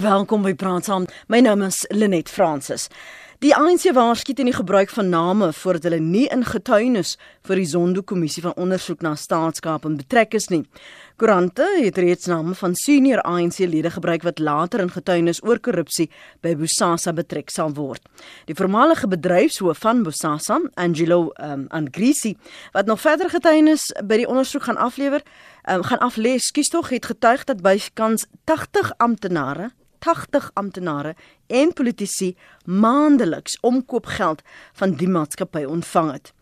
Welkom by Praat Saam. My naam is Lenet Fransis. Die ANC waarsku teen die gebruik van name voordat hulle nie in getuienis vir die Zondo-kommissie van ondersoek na staatskap en betrek is nie. Koerante het reeds name van senior ANC-lede gebruik wat later in getuienis oor korrupsie by Bosasa betrek sal word. Die voormalige bedryfshoof van Bosasa, Angelo um, Angrisi, wat nog verder getuienis by die ondersoek gaan aflewer, um, gaan aflê, skuis tog het getuig dat bykans 80 amptenare 80 amptenare en politici maandeliks omkoopgeld van die maatskappy ontvang het.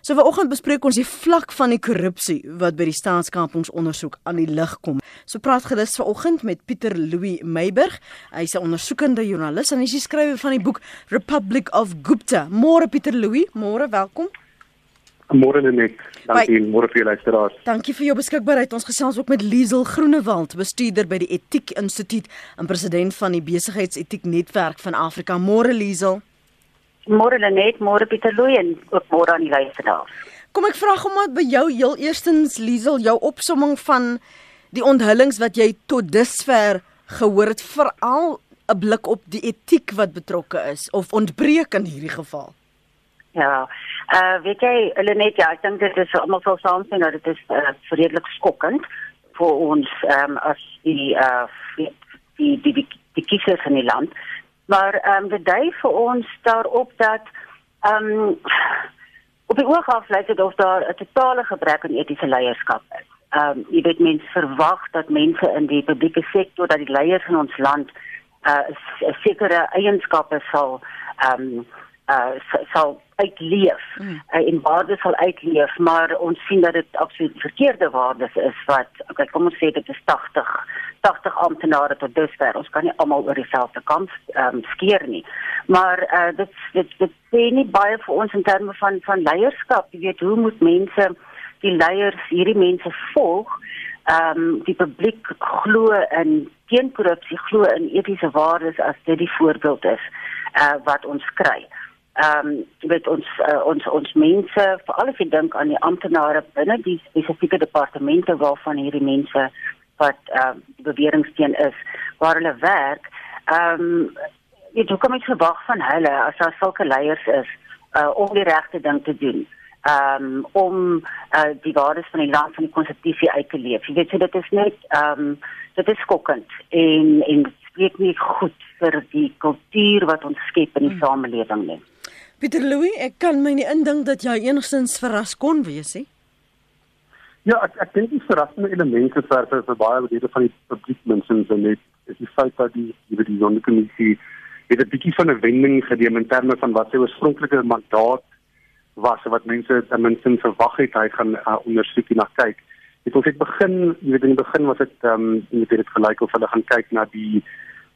So vanoggend bespreek ons die vlak van die korrupsie wat by die staatskapingsondersoek aan die lig kom. So praat gerus vanoggend met Pieter Louis Meiburg. Hy's 'n ondersoekende joernalis en hy is die skrywer van die boek Republic of Gupta. Môre Pieter Louis, môre welkom. Môre net. Dankie, môre vir julle luisteraars. Dankie vir jou beskikbaarheid. Ons gesels ook met Liesel Groenewald, bestuurder by die Etiek Instituut en president van die Besigheidsetiek Netwerk van Afrika. Môre Liesel. Môre Lenet, môre Pieter Louw en ook môre aan die luisteraars. Kom ek vra gou maar by jou heel eerstens Liesel, jou opsomming van die onthullings wat jy tot dusver gehoor het, veral 'n blik op die etiek wat betrokke is of ontbreek in hierdie geval. Ja. Uh weet jy, hulle net ja, ek dink dit is almal sal saamstem dat dit is uh, vredelik skokkend vir ons ehm um, as die uh die die die, die, die kiesers in die land. Maar ehm um, dit dui vir ons daarop dat ehm um, op die af lyk dit of daar 'n totale gebrek aan etiese leierskap is. Ehm um, jy weet mense verwag dat mense in die publieke sektor dat die leiers in ons land uh sekere eienskappe sal ehm um, uh sal uitleef mm. uh, en waardes sal uitleef maar ons sien dat dit absoluut verkeerde waardes is wat okay kom ons sê dit is 80 80 amptenare tot dusver. Ons kan nie almal oor dieselfde kant um, skeer nie. Maar uh, dit dit dit sê nie baie vir ons in terme van van leierskap. Jy weet hoe moet mense die leiers hierdie mense volg? Ehm um, die publiek glo in teenkorrupsie glo in etiese waardes as dit die voorbeeld is uh, wat ons kry ehm um, weet ons uh, ons ons mense veral as jy dink aan die amptenare binne die spesifieke departemente waarvan hierdie mense wat ehm uh, beweringsteen is waar hulle werk ehm um, jy weet hoe kom ek verwag van hulle as daar sulke leiers is uh, om die regte ding te doen um, om uh, die waardes van die land van die konstitusie uit te leef. Jy weet so dit is net ehm um, dit is skokkend en en spreek nie goed vir die kultuur wat ons skep in die hmm. samelewing nie. Pieter Louw, ek kan my nie indink dat jy enigstens verras kon wees nie. Ja, ek ek dink die verrassende elemente vir vir, vir baie lede van die publiek mense en net is die feit dat die die die sondekommissie het 'n bietjie van 'n wending geneem in terme van wat sy oorspronklike mandaat was wat mense ten minste verwag het hy gaan uh, ondersoek en na kyk. Dit ons het begin, jy weet in die begin was dit ehm um, dit gelyk of hulle gaan kyk na die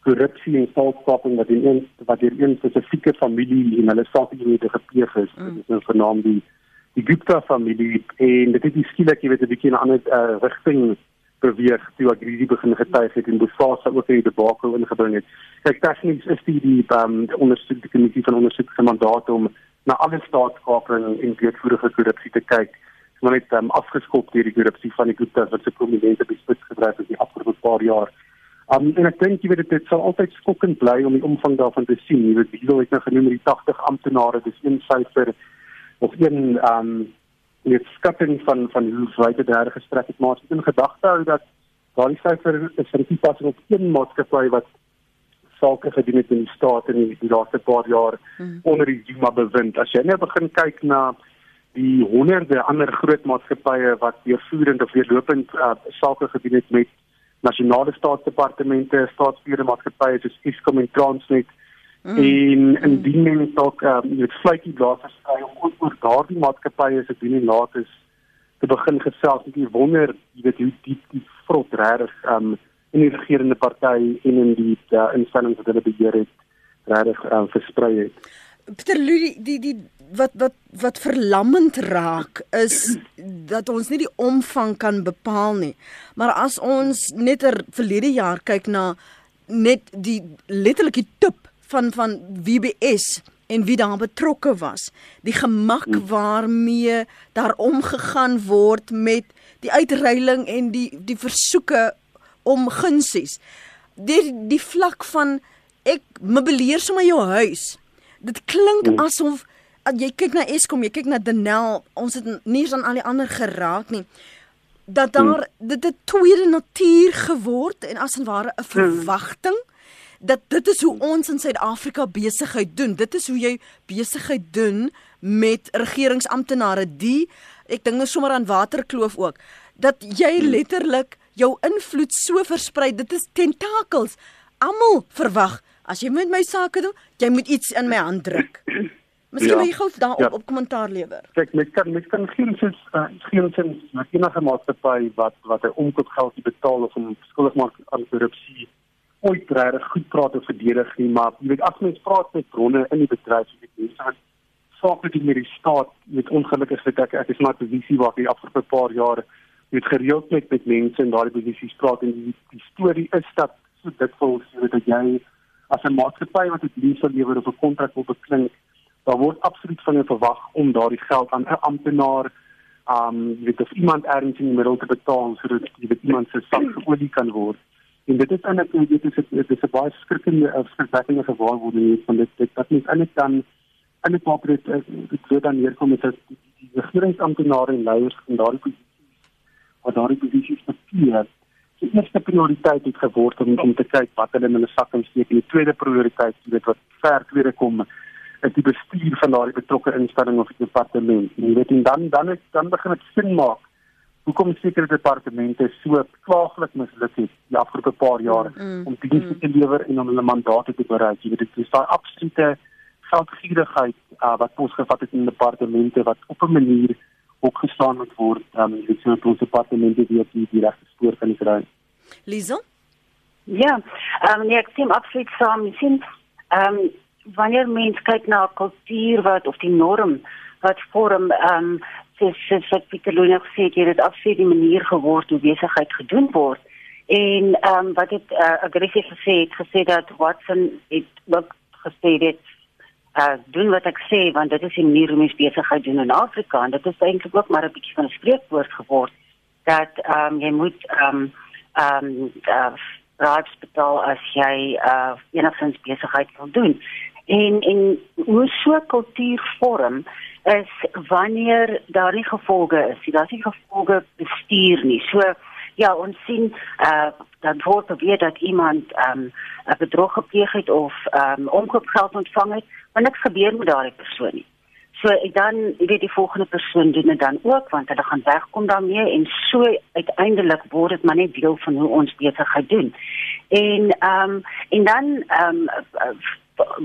korrupsie en staatskaping wat in een wat deur een spesifieke familie en hulle sakegebiede gepleeg is. Mm. Dit is nou vernaam die die Gupta familie en dit het skielik jy weet 'n bietjie 'n ander uh, rigting beweeg toe Agridi begin getuig het en Bosasa ook in die debakel ingebring het. Kyk, tegnies is die die um, ondersoek die kommissie van ondersoek se mandaat om na alle staatskaping en weetvoerige korrupsie te kyk. Maar net um, afgeskop deur die korrupsie van die Gupta wat se prominente bespits gedryf het die afgelope paar jaar. Um, en ek dink jy weet dit sal altyd skokkend bly om die omvang daarvan te sien. Jy weet hier het nou genoem die 80 amptenare, dis een syfer of een um net skatting van van hoe wyd dit daar gestrek het, maar as jy in gedagte hou dat daai syfer is vir die pas op een maatskappy wat sake gedoen het in die staat in die, die laaste paar jaar hmm. onder die Zuma bewind. As jy nou begin kyk na die honderde ander groot maatskappye wat deurvoerend of deurlopend uh, sake gedoen het met nasionale staatsdepartemente, staatsbeheerde maatskappye soos Eskom en Transnet mm. en indien mm. mens dalk ehm um, met vletjie blaas verskry om oor daardie maatskappye se doen en laat is te begin gesels, ek wonder jy weet hoe diep die vrot regtig ehm um, in die regerende party en in die uh, instellings wat hulle beheer het regtig um, versprei het. Pieter Louw die die wat wat wat verlammend raak is dat ons nie die omvang kan bepaal nie. Maar as ons net er verlede jaar kyk na net die letterlike tip van van WBS en wie daar betrokke was, die gemak hmm. waarmee daar omgegaan word met die uitreiling en die die versoeke om gunsies die die vlak van ek meubileer sommer jou huis. Dit klink mm. asof as jy kyk na Eskom, jy kyk na Denel, ons het nie eens aan al die ander geraak nie. Dat daar mm. dit 'n tweede natuur geword en as en ware 'n hmm. verwagting mm. dat dit is hoe ons in Suid-Afrika besigheid doen. Dit is hoe jy besigheid doen met regeringsamptenare die ek dink nou sommer aan Waterkloof ook dat jy hmm. letterlik jou invloed so versprei. Dit is tentakels. Almal verwag as jy met my sake doen, jy moet iets in my hand druk. Miskien ja, jy gou daarop ja. op kommentaar lewer. Kyk, mens kan mens kan geen sin uh, geen sin met enige maatskappy wat wat 'n omkoopgeld betaal of om skuldig maak aan korrupsie ooit regtig goed praat of verdedig nie, maar jy weet as mens praat met bronne in die bedryf, jy weet mense wat saak met die staat, met ongelukkig vir ek ek is maar 'n posisie waar ek die afgelope paar jare met gereeld met met mense in daardie posisies praat en die, die storie is dat so dit voel so dat jy as 'n maatskappy wat 'n diens lewer of 'n kontrak wil beklink, daar word absoluut van jou verwag om daardie geld aan 'n amptenaar um weet of iemand ergens in die middel te betaal sodat jy weet iemand se sak geolie kan word. En dit is eintlik dit is dit is 'n baie skrikkelike of skrikwekkende gewaarwording van dit dit dat mens eintlik dan en dit maak dit dit word dan neerkom met dat die regeringsamptenare en leiers van daardie posisies wat daardie posisies bestuur die eerste prioriteit het geword om om te kyk wat hulle in hulle sak insteek. En die tweede prioriteit jy weet wat ver tweede kom is die bestuur van daardie betrokke instelling of departement. En jy weet en dan dan is, dan begin dit sin maak hoekom sekere departemente so klaaglik misluk het die afgelope paar jare mm, om dienste mm. te lewer en om hulle mandate te bereik. Jy weet dit is daai absolute geldgierigheid uh, wat ons gevat het in departemente wat op 'n manier opgestaan moet word um, om die so ons departemente weer die, die regte spoor kan kry. Liso? Ja, um, nee, ek sien absoluut saam. Ek sien ehm um, wanneer mens kyk na kultuur wat of die norm wat vorm ehm um, soos soos wat Pieter Louw nog sê, dit het absoluut die manier geword hoe besigheid gedoen word. En ehm um, wat het uh, aggressief gesê het gesê dat Watson het ook gesê dit uh doen wat ek sê want dit is die manier hoe mens besigheid doen in Afrika en dit is eintlik ook maar 'n bietjie van 'n spreekwoord geword dat ehm um, jy moet ehm um, ehm um, uh betaal as jy uh enigstens besigheid wil doen. En en hoe so kultuur vorm is wanneer daar nie gevolge is, daar is nie gevolge bestuur nie. So ja, ons sien uh dan word beweer dat iemand ehm um, 'n bedrog gepleeg het of ehm um, omkoopgeld ontvang het, maar niks gebeur met daardie persoon nie. So ek dan ek weet die volgende persoon doen dit dan ook want hulle gaan wegkom daarmee en so uiteindelik word dit maar net deel van hoe ons besigheid doen. En ehm um, en dan ehm um,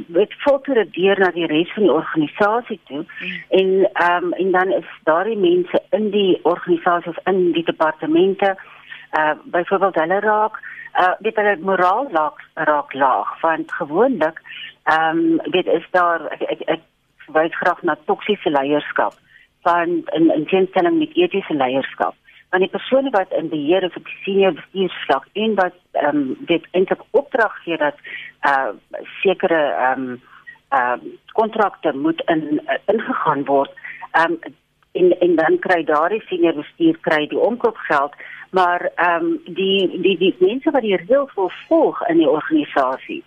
dit filter dit deur na die res van die organisasie toe mm. en ehm um, en dan is daardie mense in die organisasie of in die departemente uh byvoorbeeld hulle raak uh weet hulle moraal raak raak laag want gewoonlik ehm um, weet is daar ek ek, ek wys graag na toksiese leierskap van in in teenstelling met etiese leierskap want die persone wat in beheer of op senior bestuursvlak en wat ehm um, dit eintlik opdrag gee dat uh sekere ehm um, ehm uh, kontrakte moet in uh, ingegaan word ehm um, en en dan kry daardie senior bestuur kry die omkoopgeld maar ehm um, die die die mense wat die reëls wil volg in die organisasie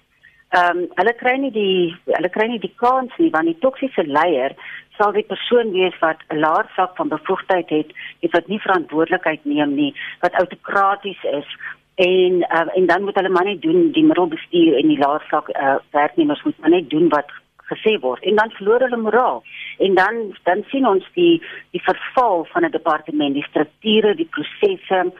ehm um, hulle kry nie die hulle kry nie die kans nie want die toksiese leier sal die persoon wees wat 'n laer vlak van bevoegdheid het, iets wat nie verantwoordelikheid neem nie, wat autokraties is. En uh, en dan moet hulle maar net doen die middelbestuur en die laer vlak uh, werknemers moet maar net doen wat gesê word en dan verloor hulle moraal en dan dan sien ons die die verval van 'n departement die strukture die prosesse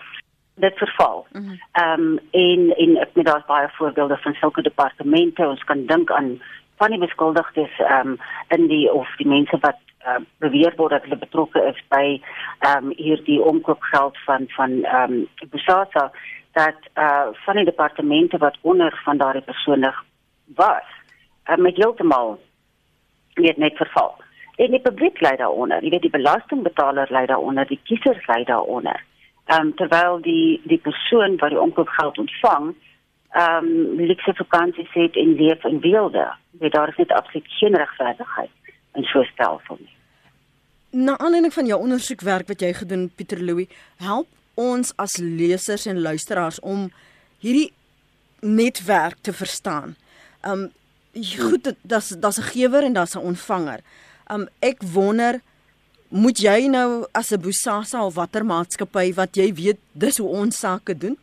dit verval. Mhm. Ehm mm um, en en ek met daar's baie voorbeelde van sulke departemente ons kan dink aan van die beskuldigdes ehm um, in die of die mense wat uh, beweer word dat hulle betrokke is by ehm um, hierdie omkoopgeld van van ehm um, Busasa dat eh uh, van die departemente wat onder van daardie persone was uh, met heeltemal net net verval. En die publiek lei daaronder, jy weet die belastingbetaler lei daaronder, die kiesers lei daaronder. Ehm um, terwyl die die persoon wat die omkoopgeld ontvang ehm um, luxe vakansies het en leef in weelde. Weet daar is net absoluut geen regverdigheid in so 'n stelsel nie. Na aanleiding van jou ondersoekwerk wat jy gedoen Pieter Louw, help ons as lesers en luisteraars om hierdie netwerk te verstaan. Um goed, daar's daar's 'n gewer en daar's 'n ontvanger. Um ek wonder moet jy nou as 'n Bosasa of watter maatskappy wat jy weet dis hoe ons sake doen,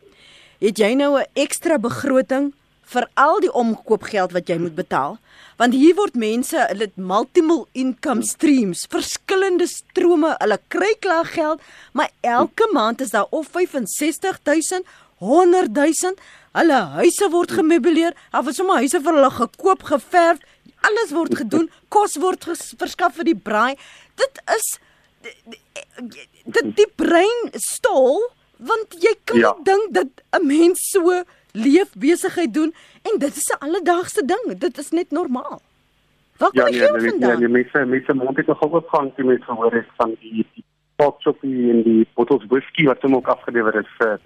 het jy nou 'n ekstra begroting vir al die omkoopgeld wat jy moet betaal? Want hier word mense, hulle het multiple income streams, verskillende strome, hulle kry klaar geld, maar elke maand is daar of 65000, 100000, hulle huise word gemeubileer, of is sommer huise vir hulle gekoop, geverf, alles word gedoen, kos word verskaf vir die braai. Dit is dit die brein stol want jy kan ja. dink dat 'n mens so leef besigheid doen en dit is 'n alledaagse ding. Dit is net normaal. Wat kan ja, jy nee, nee, nee, mense mense moet net nog opgaan die mense hoor het van die die potsoppie en die bottles whisky wat hom ook afgelewer het vir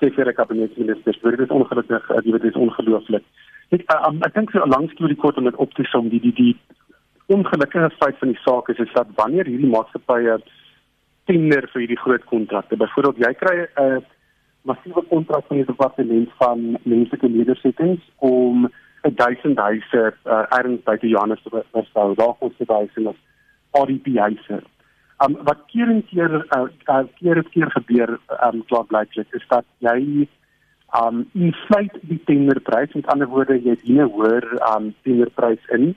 sekere kabinetsministers. Dit is ongelukkig, dit is ongelooflik. Ek um, ek dink so langs die kort om dit op te som die die die ongelukkige feit van die saak is is dat wanneer hierdie maatskappye tender vir hierdie groot kontrakte, byvoorbeeld jy kry 'n uh, massiewe kontrak van die departement van menslike nedersettings om 'n duisend huise uh, ergens by die Johannes te bestel. Daar kos dit huise nog RDP huise. Um wat keer en keer uh, uh, keer en keer gebeur um klaar blyklik is dat jy um insluit die tenderprys met ander woorde jy dien 'n hoër um tenderprys in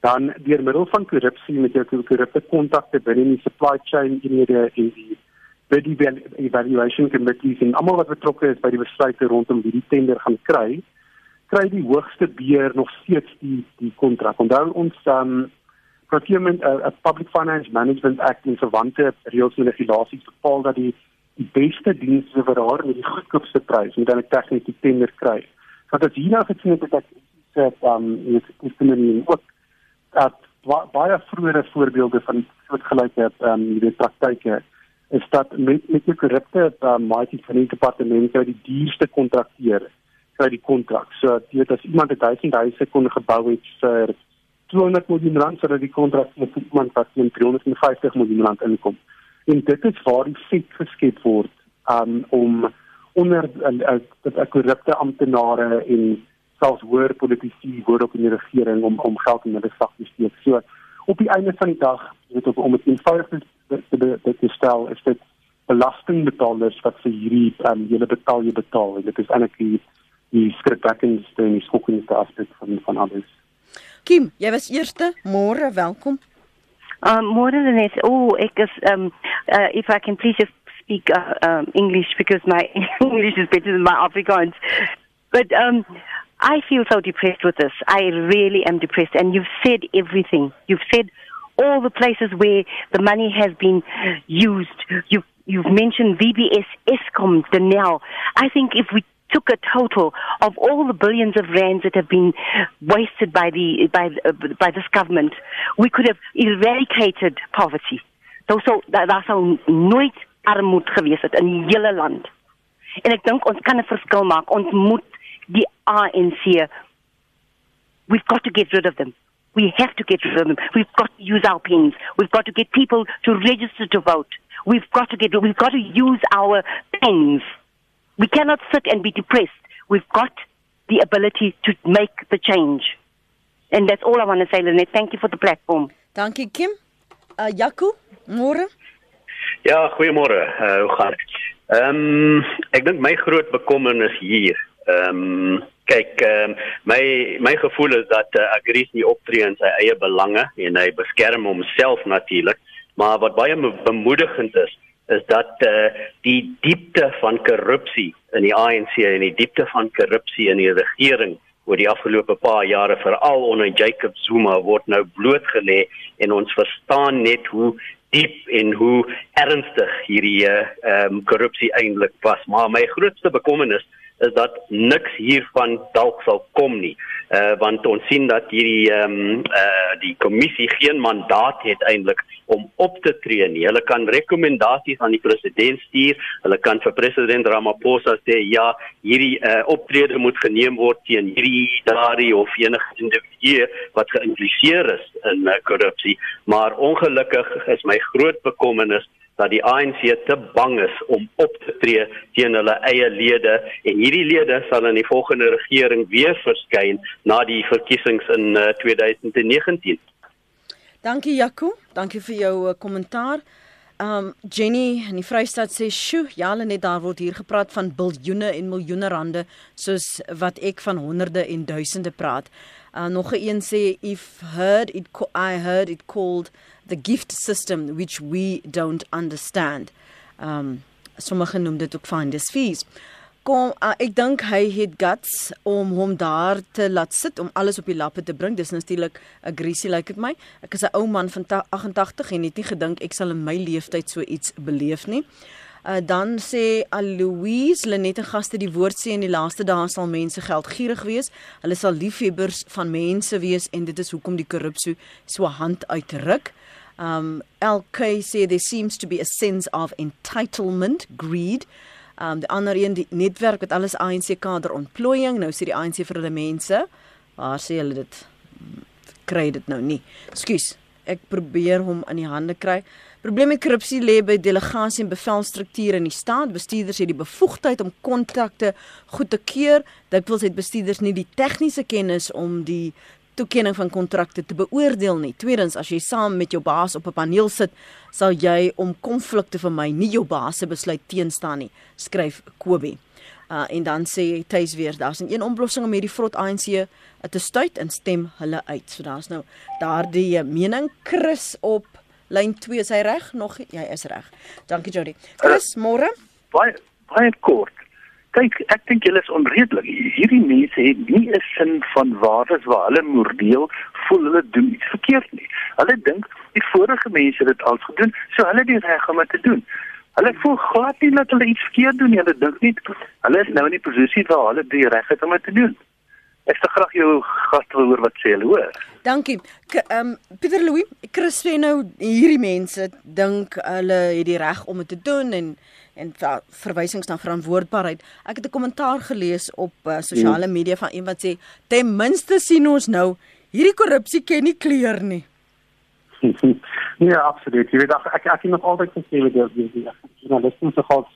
dan deur middel van korrupsie met jou korrupte kontakte binne die supply chain eenhede en die bid evaluation committees en almal wat betrokke is by die besluite rondom wie die tender gaan kry, kry die hoogste beheer nog steeds die die kontrak. Onthou ons um procurement uh, a public finance management act in verwante reëls en regulasies bepaal dat die beste dienste vir haar met die goedkoopste prys moet dan 'n tegniese tender kry. Want as hier nou gesien het dat dit um is is binne ook dat baie vroeëre voorbeelde van soortgelyke um jy weet praktyke is dat met met die korrupte uh, maatie van die departement kry die duurste kontrakteur kry die kontrak. So weet as iemand 1000 huise kon gebou het vir 200 miljoen rand sodat die kontrak met iemand wat teen 350 miljoen rand inkom. En dit is waar die feit geskep word um, om onder 'n uh, uh, korrupte amptenare en selfs hoër politici word op in die regering om om geld in hulle sak te steek. So op die einde van die dag, weet of om dit eenvoudig te te stel, is dit belastingbetalers wat vir hierdie um, hele betaal jy betaal. En dit is eintlik die die skrikwekkendste en die skokkendste aspek van van alles. Kim, jy was eerste. Môre, welkom. Um môre net. Oh, ek is um uh, if I can please just speak uh, um English because my English is better than my Afrikaans. But um I feel so depressed with this. I really am depressed. And you've said everything. You've said all the places where the money has been used. You've, you've mentioned VBS, ESCOM, Danell. I think if we took a total of all the billions of rands that have been wasted by the by uh, by this government, we could have eradicated poverty. So so daar sou nooit armoede gewees het in die hele land. En ek dink ons kan 'n verskil maak. Ons moet the RNC, we've got to get rid of them. We have to get rid of them. We've got to use our pens. We've got to get people to register to vote. We've got to get, we've got to use our pens. We cannot sit and be depressed. We've got the ability to make the change. And that's all I want to say, Lynette. Thank you for the platform. Thank you, Kim. Uh, Jaco, môre? Ja, goeiemôre. Uh, hoe gaan dit? Ehm um, ek dink my groot bekommernis hier Ehm um, kyk ehm um, my my gevoel is dat uh, Agris nie optree in sy eie belange en hy beskerm homself natuurlik, maar wat baie bemoedigend is is dat uh, die diepte van korrupsie in die ANC en die diepte van korrupsie in die regering oor die afgelope paar jare veral onder Jacob Zuma word nou blootgelê en ons verstaan net hoe diep en hoe ernstig hierdie eh, ehm um, korrupsie eintlik was. Maar my grootste bekommernis is dat niks hiervan dalk sal kom nie. uh, want ons sien dat hierdie ehm um, uh, die kommissie geen mandaat het eintlik om op te tree nie. Hulle kan rekomendasies aan die president stuur. Hulle kan vir president Ramaphosa sê ja, hierdie uh, optrede moet geneem word teen hierdie daardie of enige individu wat geïmpliseer is in uh, korrupsie. Maar ongelukkig is my groot bekommernis dat die ANC te bang is om op te tree teen hulle eie lede en hierdie lede sal in die volgende regering weer verskyn na die verkiesings in uh, 2019. Dankie Jaco, dankie vir jou uh, kommentaar. Um Jenny in die Vrystaat sê, "Sjoe, ja, hulle net daar word hier gepraat van biljoene en miljoene rande soos wat ek van honderde en duisende praat." Uh nog 'n een sê, "If heard it I heard it called the gift system which we don't understand." Um sommige noem dit ook finders fees kom uh, ek dink hy het guts om hom daar te laat sit om alles op die lappe te bring. Dis natuurlik 'n greasy lyk dit my. Ek is 'n ou man van 88 en het nie gedink ek sal in my lewenstyd so iets beleef nie. Uh, dan sê Aloise Lenette gaste die woord sê in die laaste dae sal mense geldgierig wees. Hulle sal liefhebbers van mense wees en dit is hoekom die korrupsie so hand uitruk. Um LK sê there seems to be a sense of entitlement, greed. Um die ander een die netwerk wat alles ANC kader ontplooiing. Nou sê die ANC vir hulle mense, waar sê hulle dit kry dit nou nie. Ekskuus. Ek probeer hom in die hande kry. Probleem met korrupsie lê by delegasie en bevelstrukture in die staat. Bestuurders het die bevoegdheid om kontrakte goed te keur. Dikwels het bestuurders nie die tegniese kennis om die toekenning van kontrakte te beoordeel nie. Tweedens, as jy saam met jou baas op 'n paneel sit, sal jy om konflikte vir my nie jou baas se besluit teenstaan nie, skryf Kobie. Uh en dan sê hy tuis weer, daar's 'n een oplossing om hierdie vrot ANC te stuit en stem hulle uit. So daar's nou daardie mening Chris op lyn 2 is hy reg? Nog jy is reg. Dankie Jody. Chris, môre? Baie baie kort. Kyk, ek dink julle is onredelik. Hierdie mense het nie 'n sin van waardes waar hulle moreel voel hulle doen iets verkeerd nie. Hulle dink die vorige mense het dit al gedoen, so hulle het die reg om dit te doen. Hulle voel glad nie dat hulle iets verkeerd doen nie. Hulle dink nie hulle is nou in die posisie waar hulle die reg het om dit te doen. Ek sê graag jou gaste wil hoor wat sê hulle hoor. Dankie. Ehm um, Pieter Louw, Chris sê nou hierdie mense dink hulle het die reg om dit te doen en en verwysings na verantwoordbaarheid. Ek het 'n kommentaar gelees op uh, sosiale hmm. media van iemand wat sê ten minste sien ons nou hierdie korrupsie ken nie kleur nie. ja, absoluut. Jy weet ek ek, ek het nog altyd gesê dat die journaliste se gehad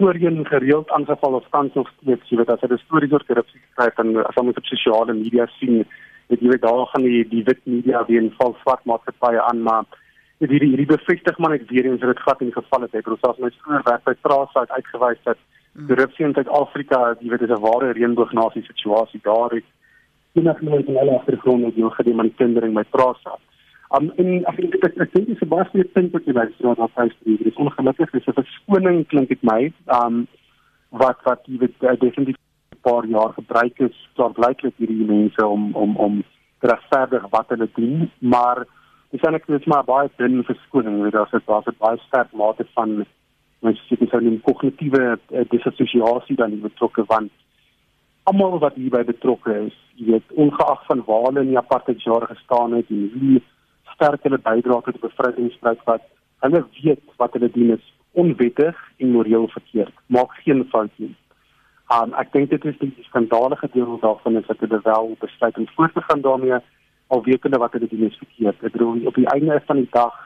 voorheen gereeld aangeval of tans nog steeds, jy weet as hulle stories oor korrupsie skryf en as hulle op sosiale media sien, weet jy weet daar gaan die die wit media weer in val swart maatskappye aan maar dit hierdie hierdie bevestig maar net weer eens dat dit gat in die geval het. Ek bedoel selfs my skoon werk by Trasa het uitgewys dat mm. korrupsie in Suid-Afrika, jy weet, is 'n ware reënboognasie situasie daar het enige nooit in hulle agtergrond het nog gedoen met kindering by Trasa. Um en ek dink dit is dit is 'n baie goeie punt wat jy wys dat hy sê dit is ongelukkig dis 'n verskoning klink dit my. Um wat wat jy weet uh, definitief 'n paar jaar gebruik is, daar blyklik hierdie mense om om om regverdig wat hulle doen, maar dis eintlik net maar baie dun verskoning weet daar's dit daar's 'n baie sterk mate van dis 'n kognitiewe uh, dissosiasie dan betrokke want almal wat hierby betrokke is weet ongeag van waar hulle in die apartheid jare gestaan het en wie sterk hulle bydra tot die bevrydingsstryd wat hulle weet wat hulle doen is onwettig en moreel verkeerd. Maak geen fout nie. Um, ek dink dit is die skandalige deel daarvan is dat hulle wel besluit om voort te gaan daarmee al wetende wat hulle doen is verkeerd. Ek bedoel op die einde van die dag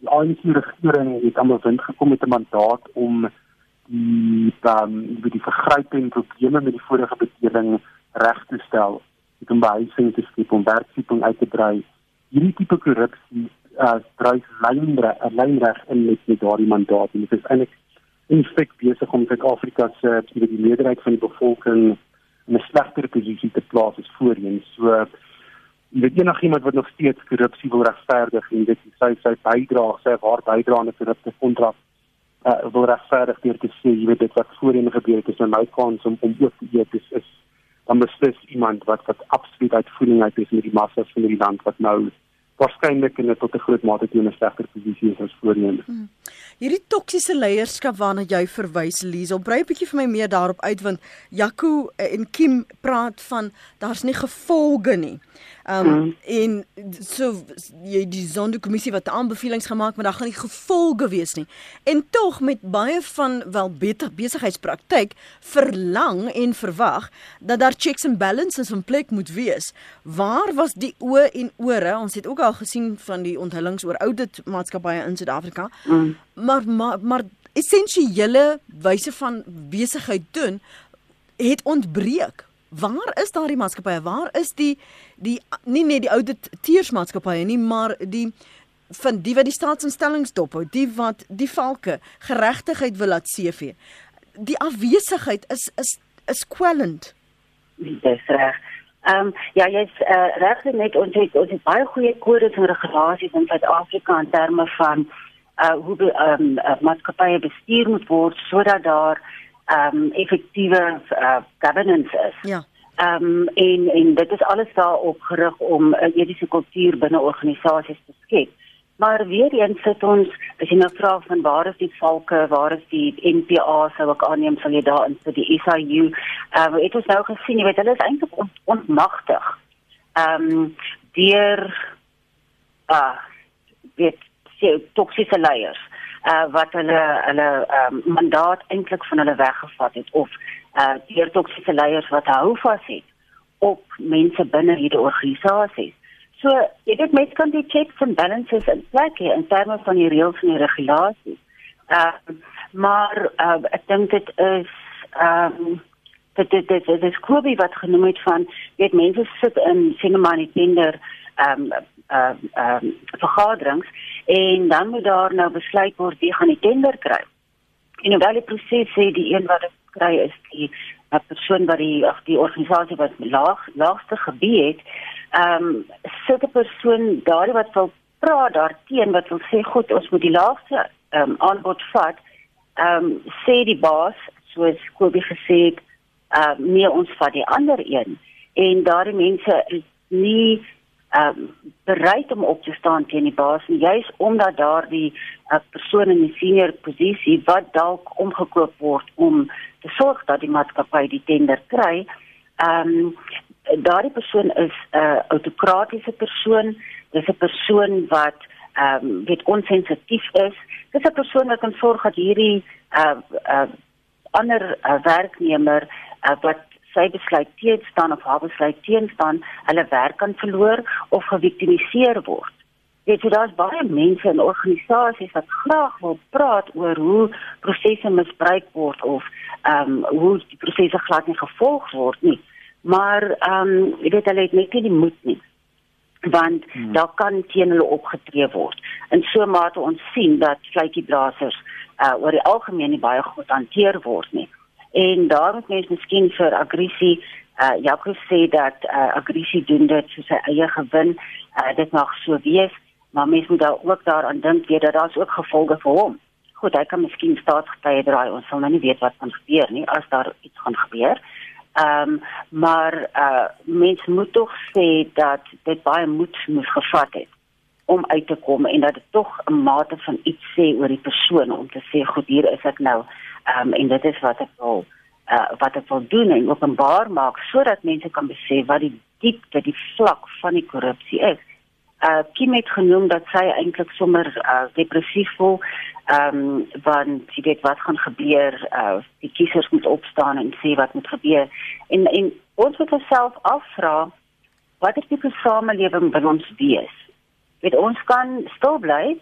die ANC regering het aan 'n wind gekom met 'n mandaat om die dan die, die vergrype en probleme met die vorige bedeling reg te stel. Dit om behuising te skep om werkskeping uit te brei. Hierdie tipe korrupsie uh, dryf lynre 'n lynreg in met, met daardie mandaat en dit is eintlik in feite besig om Suid-Afrika se die meerderheid van die bevolking in 'n slegter posisie te plaas as voorheen. So uh, dit enigiemand wat nog steeds korrupsie wil regverdig en dit sy sy bydrae sy waar bydrae aan 'n korrupte kontrak uh, wil regverdig deur te sê jy weet dit wat voorheen gebeur het is nou my kans om om ook te eet dis is dan beslis iemand wat wat absoluut uitvoering uit is met die massa van die land wat nou waarskynlik in 'n tot 'n groot mate teen 'n sterker posisie is as voorheen. Hmm. Hierdie toksiese leierskap waarna jy verwys Liesel, brei 'n bietjie vir my meer daarop uit want Jaco en Kim praat van daar's nie gevolge nie. Um, mm. en so jy die sondekommissie wat aanbevelings gemaak maar daar gaan nie gevolge wees nie. En tog met baie van wel beter besigheidspraktyk verlang en verwag dat daar checks and balances in plek moet wees. Waar was die oë en ore? Ons het ook al gesien van die onthullings oor audit maatskappye in Suid-Afrika. Mm. Maar maar maar essensiële wyse van besigheid doen het ontbreek. Waar is daardie maatskappye? Waar is die die nie net die ouditeersmaatskappye nie, maar die van die wat die staatsinstellings dophou, die wat die valke geregtigheid wil laat CV. Die afwesigheid is is is kwellend. Dis reg. Ehm um, ja, jy's uh, reg net ons het ons het baie goeie kodes en regulasies in Suid-Afrika in terme van uh hoe ehm um, maatskappye bestuur moet word sodat daar um, effektiewe uh, governance is. Ja. Ehm um, en en dit is alles daarop gerig om 'n etiese kultuur binne organisasies te skep. Maar weer eens sit ons, as jy nou vra van waar is die valke, waar is die NPA sou ek aanneem sal jy daar in vir die SIU. Ehm uh, het ons nou gesien, jy weet hulle is eintlik on, onmagtig. Ehm um, deur ah uh, weet toksiese leiers uh wat hulle hulle um, mandaat eintlik van hulle weggevat het of uh deur toksiese leiers wat hou vas het op mense binne hierdie organisasies. So, jy weet mense kan die checks and balances in plek hê in terme van die reëls en die regulasies. Uh maar uh ek dink dit is um dit dit dit dit is Kobe wat genoem het van weet mense sit in sinema in tender um uh um vergaderings en dan moet daar nou besluit word wie gaan die tender kry. En hoewel die proses sê die een wat dit kry is die 'n persoon wat die of die organisasie wat laag laagste gebied het, ehm um, 'n persoon daardie wat wil praat daarteen wat wil sê goed ons moet die laagste ehm um, aanbod vat. Ehm um, sê die baas soos Kobie gesê het, ehm uh, nee ons vat die ander een en daardie mense is nie ehm um, bereid om op te staan teen die baas en juis omdat daardie uh, persoon in die senior posisie wat dalk omgekoop word om te sorg dat die maatskappy die tender kry ehm um, daardie persoon is 'n uh, autokratiese persoon. Dis 'n persoon wat ehm um, weet onsensitief is. Dis 'n persoon wat kan sorg dat hierdie uh, uh, ander uh, werknemer uh, wat sy besluit teenstaan of haar besluit teenstaan, hulle werk kan verloor of geviktimiseer word. Dit is daar's baie mense en organisasies wat graag wil praat oor hoe prosesse misbruik word of ehm um, hoe die prosesse glad nie gevolg word nie. Maar ehm um, jy weet hulle het net nie die moed nie want hmm. daar kan teen hulle opgetree word. In so 'n mate ons sien dat vletjieblassers uh oor die algemeen nie baie goed hanteer word nie en daar moet mens miskien vir aggressie uh Jaco sê dat uh aggressie doen dit vir sy eie gewin. Uh dit mag so wees, maar mens moet daar ook daaraan dink weet dat daar's ook gevolge vir hom. Goed, hy kan miskien staatsgetuie draai. Ons sal nou nie weet wat gaan gebeur nie as daar iets gaan gebeur. Ehm um, maar uh mens moet tog sê dat dit baie moed moes gevat het om uit te kom en dat dit tog 'n mate van iets sê oor die persoon om te sê goed hier is ek nou Ehm um, en dit is wat ek wil uh, wat ek wil doen en openbaar maak sodat mense kan besef wat die diepte, die vlak van die korrupsie is. Uh Kim het genoem dat sy eintlik sommer uh, depressief voel. Ehm um, want sy weet wat gaan gebeur, uh die kiesers moet opstaan en sê wat moet gebeur. En en ons moet onsself afvra wat is die samelewing wil ons wees? Weet ons kan stil bly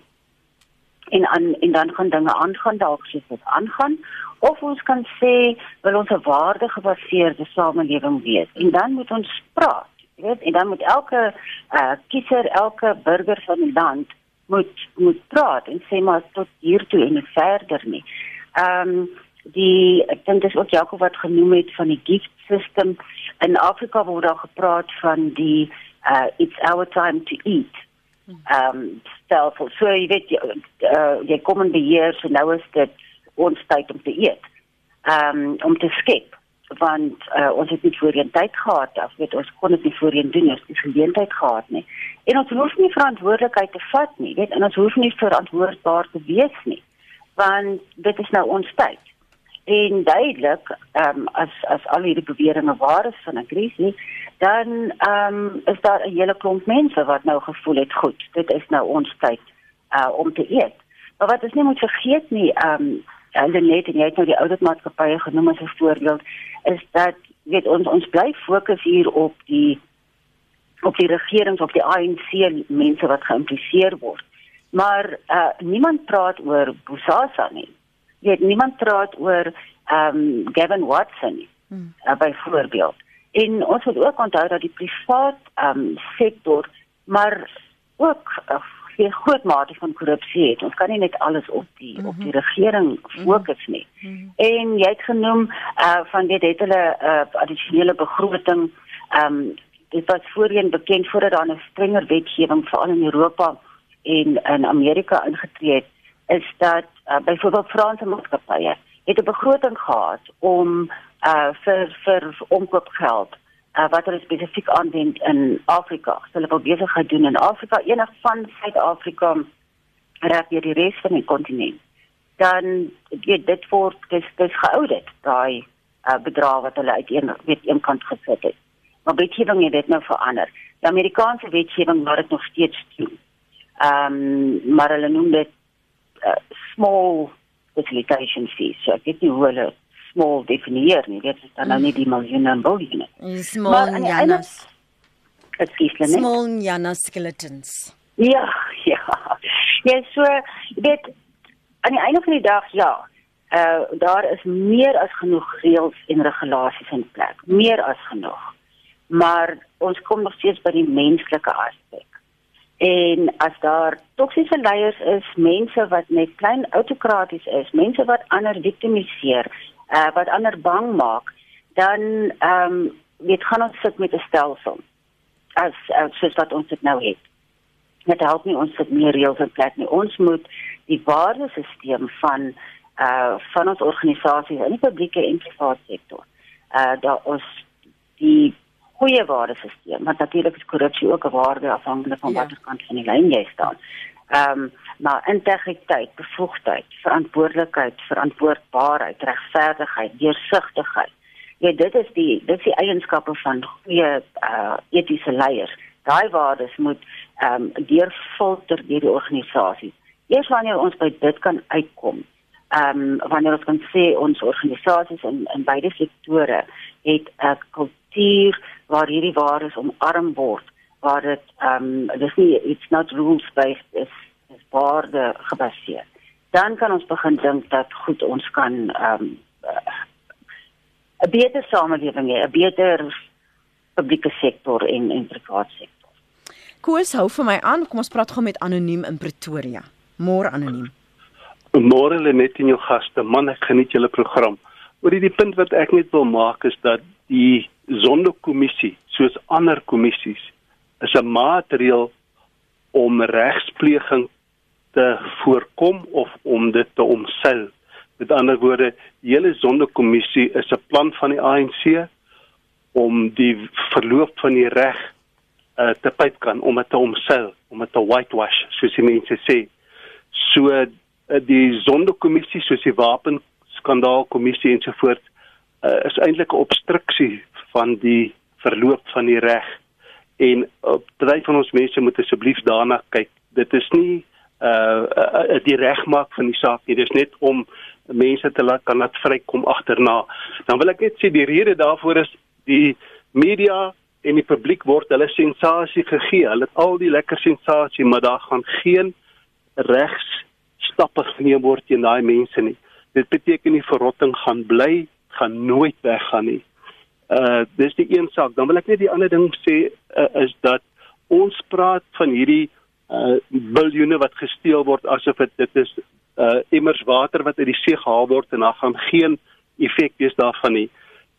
en aan en dan gaan dinge aangaan dalk soos dit aangaan. Of ons kan sê wil ons 'n waardegebaseerde samelewing wees? En dan moet ons praat jy weet? En dan moet elke uh, kiezer elke burger van die land moet moet praat en sê maar tot hier toe en nie verder nie. Ehm um, die ek dink dis ook Jakob wat genoem het van die gift system. In Afrika word daar gepraat van die uh, it's our time to eat ehm um, stel vir so jy weet jy, uh, jy kom in beheer so nou is dit ons tyd om te eet. Ehm um, om te skep want uh, ons het nie voorheen tyd gehad of weet ons kon dit nie voorheen doen ons het geleentheid gehad nie. En ons hoef nie verantwoordelikheid te vat nie, weet en ons hoef nie verantwoordbaar te wees nie. want dit is nou ons tyd. En duidelik, ehm um, as as al hierdie beweringe waar is van 'n krisis, dan ehm um, is daar 'n hele klomp mense wat nou gevoel het, goed, dit is nou ons tyd uh om te eet. Maar wat ons nie moet vergeet nie, ehm um, hulle net en jy het nou die ouer maatskappye genoem as 'n voorbeeld, is dat weet ons ons bly fokus hier op die op die regering of die ANC mense wat geïmpliseer word. Maar uh niemand praat oor Bosasa nie. Jy weet niemand praat oor ehm um, Gavin Watson nie. Hmm. Uh, byvoorbeeld. En ons moet ook onthou dat die privaat ehm um, sektor maar ook uh, baie groot mate van korrupsie het. Ons kan nie net alles op die mm -hmm. op die mhm. regering fokus nie. Mm -hmm. En jy het genoem uh van dit het hulle 'n uh, addisionele begroting ehm um, dit was voorheen bekend voordat daar 'n strenger wetgewing veral in Europa en in Amerika ingetree het, is dat uh, byvoorbeeld Franse maatskappye het 'n begroting gehad om uh vir vir omkoopgeld uh, wat hulle spesifiek aanwend in Afrika. Hulle wil besigheid doen in Afrika, enig van Suid-Afrika reg deur die res van die kontinent. Dan weet dit word dis dis geaudit daai uh, bedrag wat hulle uit een weet een kant gesit het. Maar wetgewing het dit nou verander. Die Amerikaanse wetgewing laat dit nog steeds toe. Ehm um, maar hulle noem dit uh, small facilitation fees. So ek weet nie hoe hulle small definieer nie. Dit is dan nou nie die miljoene en biljoene. Small janas. Ekskuus, nee. Small janas skeletons. Ja, ja. Ja, so dit aan die einde van die dag ja. Uh daar is meer as genoeg reëls en regulasies in plek. Meer as genoeg. Maar ons kom nog steeds by die menslike aspek. En as daar toksiese leiers is, mense wat net klein autokraties is, mense wat ander viktimiseer, uh, wat ander bang maak, dan ehm um, weet gaan ons sit met 'n stelsel as as soos wat ons dit nou het. Dit help nie ons sit meer reëls in plek nie. Ons moet die waardesisteem van uh van ons organisasies in die publieke en private sektor. Uh daar ons die goeie waardesisteem, want natuurlik is korrupsie ook 'n waarde afhangende van ja. watter kant van die lyn jy staan. Ehm um, maar integriteit, bevoegdheid, verantwoordelikheid, verantwoordbaarheid, regverdigheid, deursigtigheid. Ja, dit is die dit is die eienskappe van goeie uh etiese leiers. Daai waardes moet ehm um, deurfilter deur die organisasie. Eers wanneer ons by dit kan uitkom, ehm um, wanneer ons kan sê ons organisasies in in beide sektore het 'n kultuur waar hierdie waardes omarm word waar dit ehm um, dis nie it's not rules based is is waarde gebaseer. Dan kan ons begin dink dat goed ons kan ehm um, 'n beter samelewing hê, 'n beter publieke sektor en en private sektor. Koos hou vir my aan. Kom ons praat gou met anoniem in Pretoria. Môre anoniem. Môre lê net in jou gaste. Man, ek geniet julle program. Oor die punt wat ek net wil maak is dat die sondekommissie, soos ander kommissies, is 'n maatreel om regspleging te voorkom of om dit te omseil. Met ander woorde, die hele sondekommissie is 'n plan van die ANC om die verloop van die reg uh, te pyp kan om dit te omseil, om dit te whitewash, soos die mense sê. So uh, die sondekommissie soos die wapenskandaalkommissie ensovoorts uh, is eintlik 'n obstruksie van die verloop van die reg en op drie van ons mense moet asseblief daarna kyk. Dit is nie uh, uh die regmaak van die saak nie. Dit is net om mense te laat kan laat vrykom agterna. Dan wil ek net sê die rede daarvoor is die media en die publiek word hulle sensasie gegee. Hulle het al die lekker sensasie, maar daar gaan geen regs stappe geneem word teen daai mense nie. Dit beteken die verrotting gaan bly, gaan nooit weggaan nie. Uh dis die een saak. Dan wil ek net die ander ding sê uh, is dat ons praat van hierdie uh biljoene wat gesteel word asof dit is uh immers water wat uit die see gehaal word en daar gaan geen effek wees daarvan nie.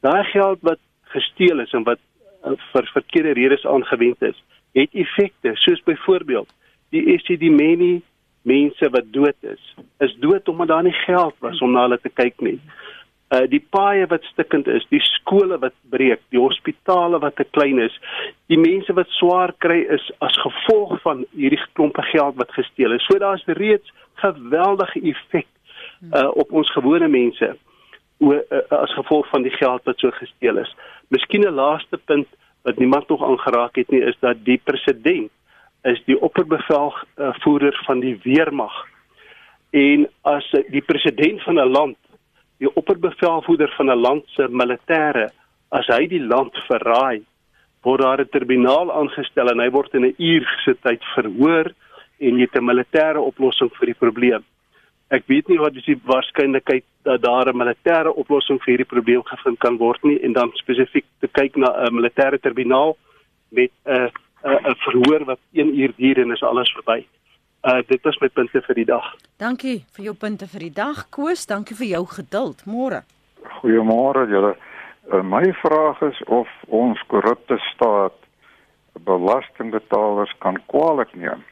Daai geld wat gesteel is en wat uh, vir verkeerde redes aangewend is, het effekte soos byvoorbeeld die SCD-meni mense wat dood is, is dood omdat daar nie geld was om na hulle te kyk nie uh die paaie wat stikkend is, die skole wat breek, die hospitale wat te klein is, die mense wat swaar kry is as gevolg van hierdie klompe geld wat gesteel is. So daar's reeds geweldige effek uh, op ons gewone mense o, uh, as gevolg van die geld wat so gesteel is. Miskien 'n laaste punt wat niemand nog aangeraak het nie is dat die president is die opperbevelvoerder van die weermag. En as die president van 'n land, die opperbevelvoerder van 'n land se militêre, as hy die land verraai, word daar 'n tribunaal aangestel en hy word in 'n uur se tyd verhoor en jy het 'n militêre oplossing vir die probleem. Ek weet nie wat is die waarskynlikheid dat daar 'n militêre oplossing vir hierdie probleem gevind kan word nie en dan spesifiek te kyk na 'n militêre tribunaal met 'n 'n verhoor wat 1 uur duur en is alles verby. Uh dit was my punte vir die dag. Dankie vir jou punte vir die dag. Koos, dankie vir jou geduld. Môre. Goeiemôre julle. Uh, my vraag is of ons korrupte staat belastingbetalers kan kwaliek neem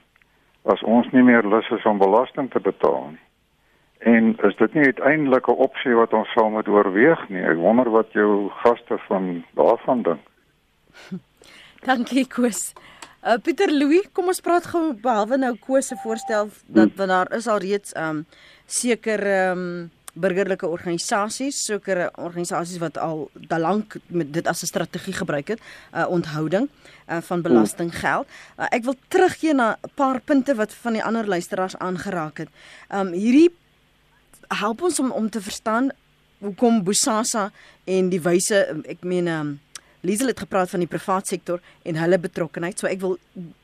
as ons nie meer lus is om belasting te betaal nie. En is dit nie uiteindelik 'n opsie wat ons sal moet oorweeg nie? Ek wonder wat jou gaste van daarvan dink. Dankie Koos. Uh, Pieter Louw, kom ons praat gou behalwe nou Koos se voorstel dat want daar is al reeds um seker um burgerlike organisasies, sekere organisasies wat al te lank met dit as 'n strategie gebruik het, uh onthouding uh van belastinggeld. Uh, ek wil teruggee na 'n paar punte wat van die ander luisteraars aangeraak het. Um hierdie help ons om om te verstaan hoekom Bosasa en die wyse ek meen um Liesel het gepraat van die privaat sektor en hulle betrokkeheid. So ek wil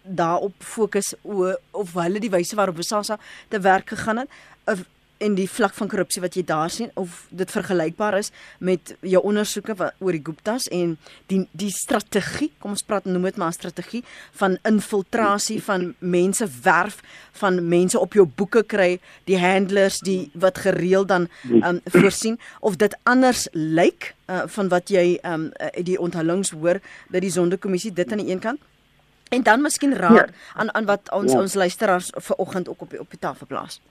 daarop fokus o, of hulle die wyse waarop Bosasa te werk gegaan het of en die vlak van korrupsie wat jy daar sien of dit vergelykbaar is met jou ondersoeke wat, oor die Guptas en die die strategie, kom ons praat noem dit maar 'n strategie van infiltrasie van mense werf, van mense op jou boeke kry, die handlers die wat gereeld dan um, voorsien of dit anders lyk uh, van wat jy um, die onthullings hoor by die sondekommissie dit aan die een kant en dan miskien raad ja. aan aan wat ons ja. ons luisteraars vanoggend ook op die, op die tafel plaas.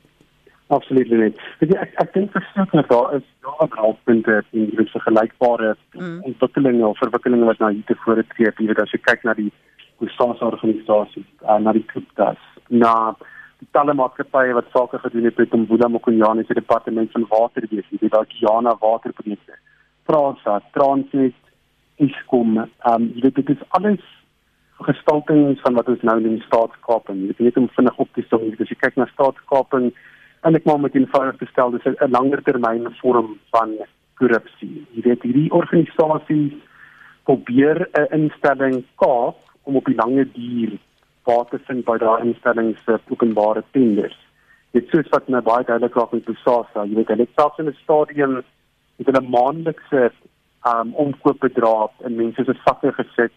Absoluut nie. Ek ek, ek dink verseker daar is daar raadpunte in die vergelykbare mm. ontwikkelinge of verwikkelinge wat nou hier tevore tree. Jy weet as jy kyk na die Kusasa organisasie, uh, na die Kuptas, na die talle maatskappye wat sake gedoen het met Mbula Mokonyane se departement van waterbeheer, jy weet daai Kiana waterprojekte. Prasa, Transnet, Eskom, um, jy weet dit is alles gestaltings van wat ons nou in die staatskaping. Jy weet net om vinnig op te som, as jy kyk na staatskaping ek maar met eenvoudig te stel dis 'n langer termyn vorm van korrupsie. Jy weet hierdie organisasies probeer 'n instelling kaap om op die lange duur baat te vind by daai instellings se openbare tenders. Dit soos wat nou baie duidelik raak met Bosasa, jy weet hulle selfs in 'n stadium het hulle maandelikse um omkoopbedrag in mense se sakke gesit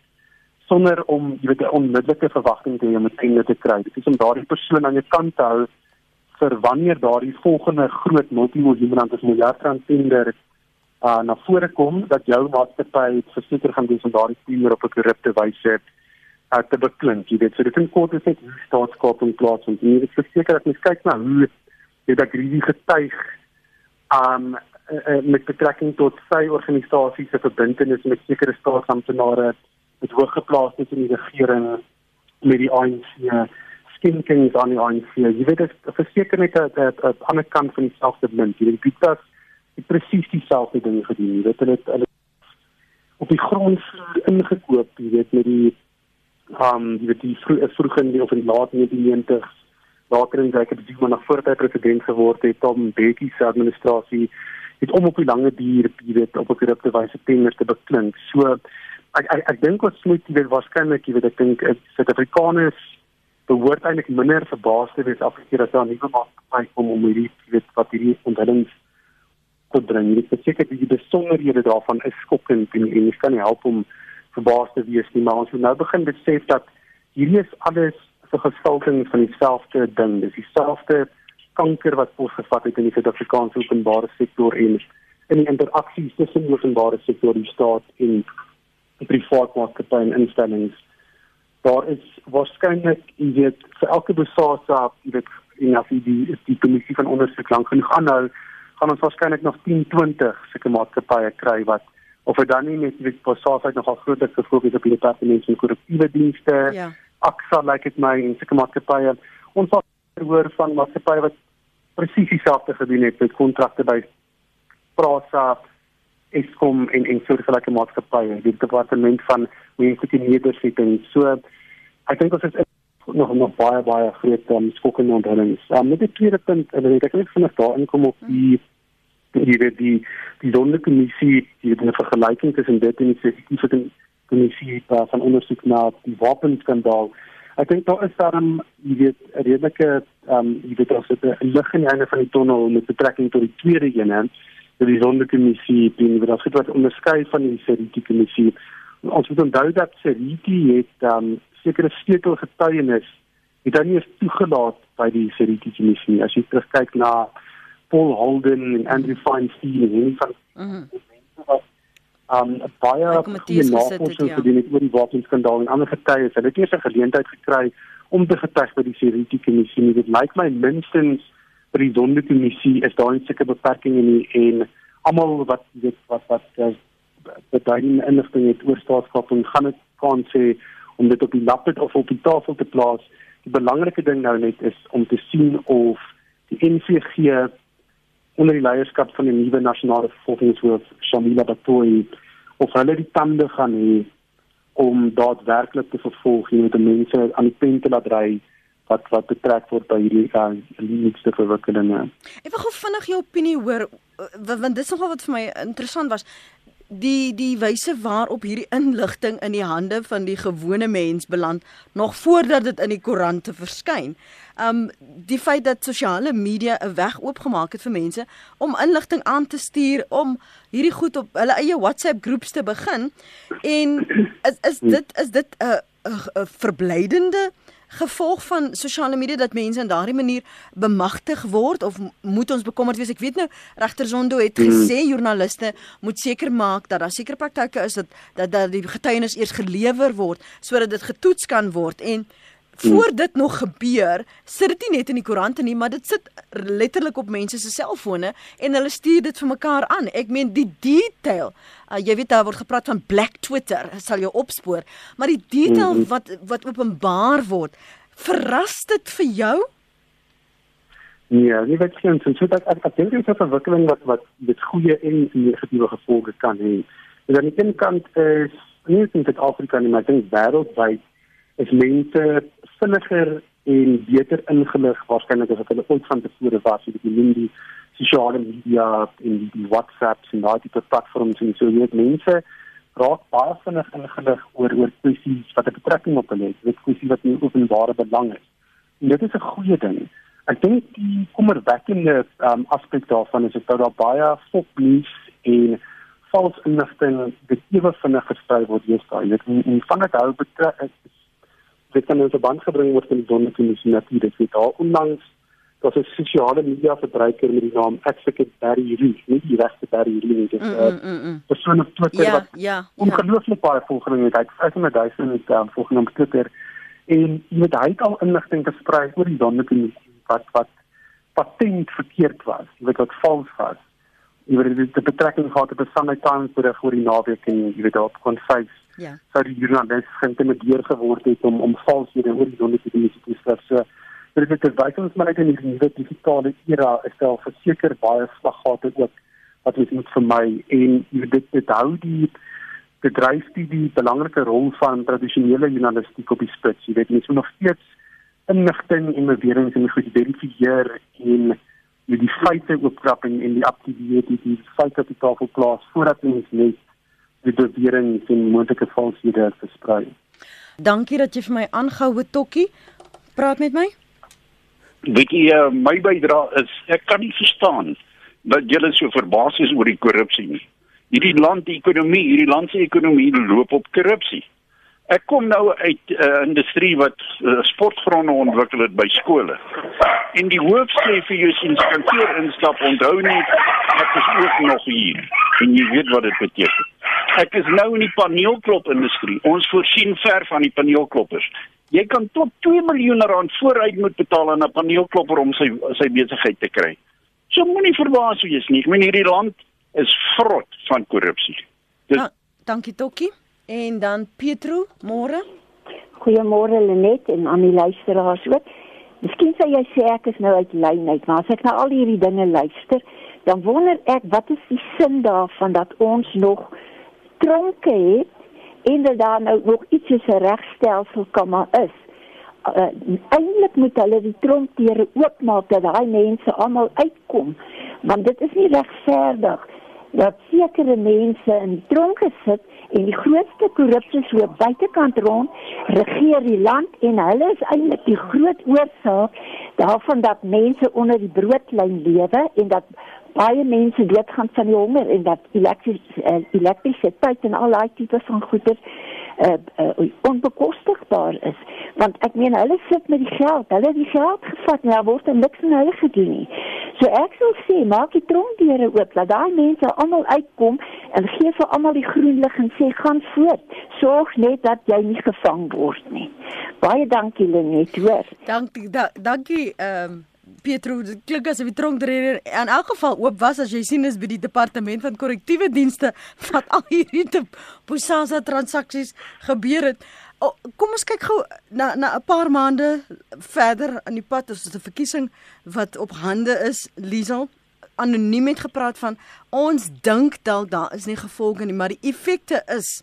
sonder om jy weet 'n onmiddellike verwagting te hê om 'n tender te kry. Dit is om daardie persoon aan jou kant te hou vir wanneer daardie volgende groot multimiljoen rand of miljard rand tender uh na vore kom dat jou maatskappy verseker gaan doen om daardie tender op 'n korrupte wyse uh, te beklink. Jy weet, so dit is kort is net hoe staatskaping plaas en jy moet verseker dat mens kyk na hoe jy dat hierdie getuig um uh, uh, met betrekking tot sy organisasie se verbintenis met sekere staatsamptenare met hooggeplaastes in die regering met die ANC skenkings aan die ANC. Jy weet dit verseker net die ander kant van dieselfde munt, jy weet Pietas het presies dieselfde ding gedoen. Jy weet hulle hulle op die grond ingekoop, jy weet met die um jy weet die vroeg, vroeg in die of in die laat 90s later in bestuur maar na voordat hy president geword het, Tom Mbeki se administrasie het om op die lange duur, jy weet op 'n korrupte wyse tenders te beklink. So ek ek, ek dink ons moet jy weet waarskynlik jy weet ek dink Suid-Afrikaners behoort eintlik minder verbaas te wees afgekeer as daar nuwe maatskappye kom om hierdie weet wat hierdie onthullings kon bring. Dit beteken dat die besonderhede daarvan is skokkend en en jy kan nie help om verbaas te wees nie, maar ons moet nou begin besef dat hierdie is alles so gestalting van dieselfde ding. Dis dieselfde kanker wat ons gevat het in die Suid-Afrikaanse openbare sektor en in die interaksie tussen openbare sektor, die staat en die private maatskappye en instellings daar is waarskynlik jy weet vir elke besaaste jy weet en as jy die die kommissie van ondersoek lank genoeg aanhou gaan ons waarskynlik nog 10 20 sulke maatskappye kry wat of dit dan nie net weet besaaste nogal groter gefokus op die departement van korrektiewe dienste. Ja. AXA lyk like dit my en sulke maatskappye. Ons hoor van maatskappye wat presies dieselfde gedoen het met kontrakte by Prasa, Eskom en en soortgelyke maatskappye, die departement van menslike nedersettings. So ek dink ons is nog nog baie baie groot um, skokkende onthullings. Um, met die tweede punt, en ek dink vinnig daarin kom op die die die die, die sondekommissie, die het 'n vergelyking tussen dit en die sensitiewe kommissie van ondersoek na die wapenskandaal. Ek dink daar is daar 'n jy weet 'n redelike ehm um, jy weet as dit 'n lig in die einde van die tonnel met betrekking tot die tweede een hè, die sondekommissie, die wat dit onderskei van die Seriti kommissie. Ons moet onthou dat Seriti het um, sekere sleutel getuienis het dan nie eens toegelaat by die Seriti kommissie as jy terugkyk na Paul Holden en Andrew Feinstein en en van mm -hmm. um baie goeie navorsing ja. gedoen het oor die wapenskandaal en ander getuies hulle het nie eens 'n geleentheid gekry om te getuig by die Seriti kommissie nie dit lyk my minstens by die Donde kommissie is daar 'n sekere beperking in en almal wat weet wat wat beduidende inligting het oor staatskap en gaan dit kan sê om dit op die laptop of op die tafel te plaas. Die belangrike ding nou net is om te sien of die NVG onder die leierskap van die nuwe nasionale vervolgingshoof Shamila Batoyi of hulle die tande gaan hê om daadwerklik te vervolg en met mense aan die pen te laat ry wat wat betrek word by hierdie uh, liefste verwikkelinge. Ek wil gou vinnig jou opinie hoor want dit is nogal wat vir my interessant was die die wyse waarop hierdie inligting in die hande van die gewone mens beland nog voordat dit in die koerante verskyn. Um die feit dat sosiale media 'n weg oopgemaak het vir mense om inligting aan te stuur om hierdie goed op hulle eie WhatsApp groeps te begin en is is dit is dit 'n 'n verblydende gevolg van sosiale media dat mense in daardie manier bemagtig word of moet ons bekommerd wees? Ek weet nou regter Zondo het hmm. gesê joernaliste moet seker maak dat daar sekere praktyke is dat dat dat die getuienis eers gelewer word sodat dit getoets kan word en voor dit nog gebeur, sit dit nie net in die koerante nie, maar dit sit letterlik op mense se selfone en hulle stuur dit vir mekaar aan. Ek meen die detail. Uh, jy weet daar word gepraat van black Twitter, sal jy opspoor, maar die detail mm -hmm. wat wat openbaar word, verras dit vir jou? Nee, nie weet jy, so dat ek ek dink dit is 'n verwikkeling wat wat dit goeie en negatiewe gevolge kan hê. En aan die een kant is nie net in Suid-Afrika nie, maar ek dink wêreldwyd is mense vinniger en beter ingelig waarskynlik as wat hulle ooit van tevore was met die die sosiale media en die, WhatsApps en daai tipe platforms en so weet mense raak baie vinnig ingelig oor oor kwessies wat 'n betrekking op hulle het, weet kwessies wat nie openbare belang is. En dit is 'n goeie ding. Ek dink die kommerwekkende um, aspek daarvan is dat daar baie fopnuus en vals inligting dit ewe vinnig versprei word hierstaai. Jy weet, en van dit hou betrek dit kan in verband gebring word met die sondekommissie natuurlik. Dit daar onlangs dat 'n sosiale media verbruiker met die naam Advocate Barry Reed, nie die regte Barry Reed nie, dit is 'n mm, mm, mm. persoon op Twitter ja, wat ja, ongelooflik ja. baie volgeling het. Hy het 500 000 um, volgeling op Twitter en jy weet hy het al inligting versprei oor die sondekommissie wat wat patent verkeerd was, jy weet wat vals was. Jy weet dit betrekking gehad op 'n Sunday Times berig oor die naweek en jy weet daar op kon face Ja. Sou die joernalis geïntimideer geword het om om valshede oor die journalistiese te skryf. So dit is baie ons maar net in die nuwe digitale era is daar verseker baie slaggate ook wat ons moet vermy en dit dit hou die bedryf die die belangrike rol van tradisionele journalistiek op die spits. Jy weet mens moet nog steeds inligting en beweringe en goed verifieer en jy die feite oopkrap en, en die aktiwiteite die, die feite op die tafel plaas voordat mens net die bewering en moontlike valshede versprei. Dankie dat jy vir my aangehou het Tokkie. Praat met my. Weet jy uh, my bydrae is ek kan nie verstaan dat julle so verbaas is oor die korrupsie nie. Hierdie land die ekonomie, hierdie land se ekonomie loop op korrupsie. Ek kom nou uit 'n uh, industrie wat uh, sportgronde ontwikkel het by skole. En die hoof sê vir jou sien kantoor instap onthou net ek is ook nog hier. En jy weet wat dit beteken. Ek is nou in die paneelklop industrie. Ons voorsien ver van die paneelkloppers. Jy kan tot 2 miljoen rand vooruit moet betaal aan 'n paneelklopper om sy sy besigheid te kry. So moenie verbaas wees nie. Ek meen hierdie land is vrot van korrupsie. Dis ja, Dankie Tokkie. En dan Pietro, môre? Goeiemôre Lenet en aan die luisteraars ook. Miskien sê jy sê ek is nou uit lyn uit, maar as ek na al hierdie dinge luister, dan wonder ek wat is die sin daarvan dat ons nog tronke het en dat daar nou nog iets soos 'n regstelsel kan maar is. Uh, eintlik moet hulle die tronkdeure oopmaak dat daai mense almal uitkom, want dit is nie regverdig dat sekere mense in tronke sit en die grootste korrupsie so buitekant rond regeer die land en hulle is eintlik die groot oorsaak daarvan dat mense onder die broodlyn lewe en dat baie mense doodgaan van die honger en dat elektrisiteit uh, elektrisiteit en al daai tipe van goeder uh, uh, onbekostigbaar is. Want ek meen hulle sit met die geld. Hulle die geld gevat en daar word niks van hulle gedoen nie. So ek sou sê maak die tronkdeure oop laat daai mense almal uitkom en gee vir almal die groen lig en sê gaan voort. Sorg net dat jy nie gevang word nie. Baie dankie Lenet hoor. Dankie da, dankie ehm um Pietro, dit klink asof die tronkdreder in elk geval oop was as jy sien is by die departement van korrektiewe dienste wat al hierdie te Bosasa transaksies gebeur het. O, kom ons kyk gou na na 'n paar maande verder aan die pad as 'n verkiesing wat op hande is, Liesel anoniem het gepraat van ons dink dalk daar is nie gevolge nie, maar die effekte is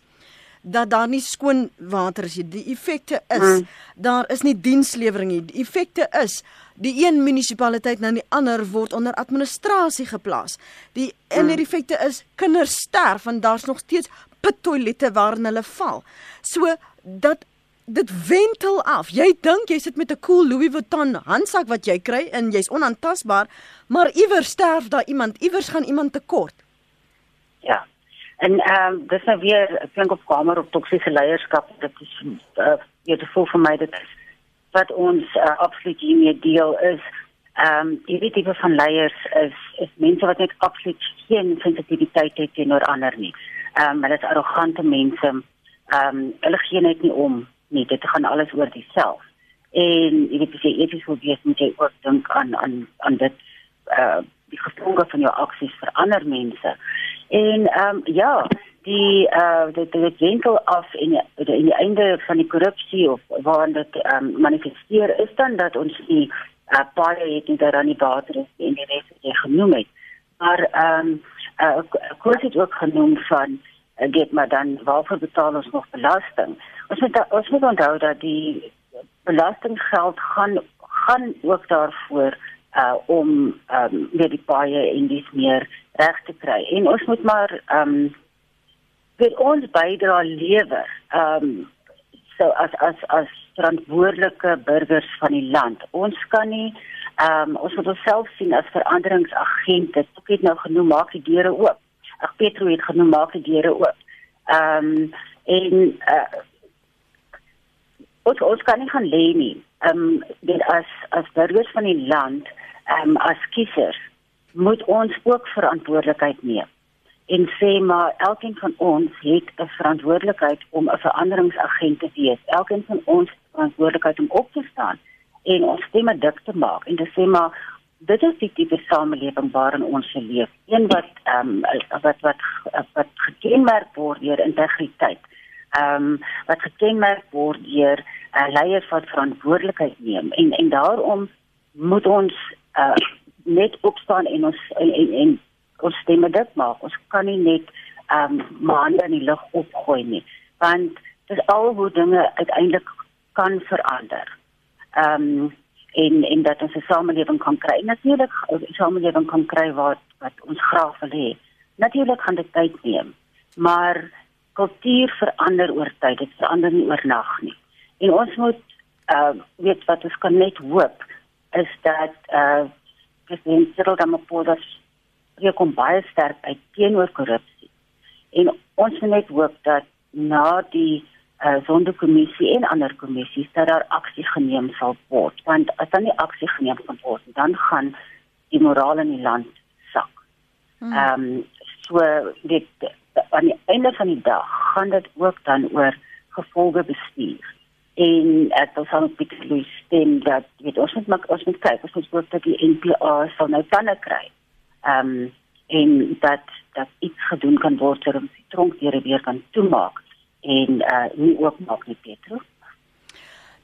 dat daar nie skoon water is nie. Die effekte is mm. daar is nie dienslewering nie. Die effekte is die een munisipaliteit na die ander word onder administrasie geplaas. Die en die effekte is kinders sterf want daar's nog steeds pittoilette waarin hulle val. So dat dit wentel af. Jy dink jy sit met 'n cool Louis Vuitton handsak wat jy kry en jy's onaantastbaar, maar iewers sterf daar iemand, iewers gaan iemand tekort. Ja. En ehm um, dis nou weer ek dink op kamer op toksiese leierskap dit is uh, jy te voel vir my dit wat ons uh, absoluut hiermee deel is ehm um, hierdie tipe van leiers is is mense wat net absoluut geen sensitiwiteit het teenoor ander nie. Ehm um, hulle is arrogante mense. Ehm um, hulle gee net nie om nie. Dit gaan alles oor diself. En jy weet as jy eties wil wees moet jy ook dink aan aan aan dit uh, die gevolge van jou aksies vir ander mense. En ehm um, ja, die uh dit dit winkel af in die, in die einde van die korrupsie of waar dit ehm um, manifesteer is dan dat ons die uh baie het nie daar aan die water is en die res wat jy genoem het. Maar ehm um, uh kort het ook genoem van uh, dit maar dan waarvoor betaal ons nog belasting? Ons moet ons moet onthou dat die belastinggeld gaan gaan ook daarvoor uh om ehm um, weer die baie en dis meer reg te kry. En ons moet maar ehm um, vir ons bydra lewer. Ehm um, so as as as verantwoordelike burgers van die land. Ons kan nie ehm um, ons moet onsself sien as veranderingsagente. Ek het nou genoem maak die deure oop. Ag Petro het genoem maak die deure oop. Ehm um, en uh, ons ons kan nie gaan lê nie. Ehm um, dit as as burgers van die land, um, as kiesers moet ons ook verantwoordelikheid neem en sê maar elkeen van ons het 'n verantwoordelikheid om 'n veranderingsagent te wees. Elkeen van ons het verantwoordelikheid om op te staan en ons stemme dik te maak en te sê maar dit is die tipe samelewing waarin ons leef. Een wat ehm um, wat wat wat gekenmerk word deur integriteit. Ehm um, wat gekenmerk word deur 'n uh, leier wat verantwoordelikheid neem en en daarom moet ons uh, net opstaan en ons en, en, en ons stemme dit maak. Ons kan nie net ehm um, maande in die lug opgooi nie, want dis al hoe dinge uiteindelik kan verander. Ehm um, en en dat ons 'n samelewing kan kry. Natuurlik 'n samelewing kan kry wat wat ons graag wil hê. Natuurlik gaan dit tyd neem, maar kultuur verander oor tyd. Dit verander nie oornag nie. En ons moet uh weet wat ons kan net hoop is dat uh president Cyril Ramaphosa spreek hom baie sterk uit teenoor korrupsie. En ons moet net hoop dat na die uh, sondekommissie en ander kommissies dat daar aksie geneem sal word, want as dan nie aksie geneem kan word, dan gaan die moraal in die land sak. Hmm. Ehm um, so dit aan die einde van die dag gaan dit ook dan oor gevolge bestuur en ek wil van Pieter Louw stem dat weet ons moet maak ons moet kyk ons moet hoop dat die NPA sal nou planne kry. Ehm um, en dat dat iets gedoen kan word om die tronkdeure weer kan toemaak en uh nie oopmaak nie Petro.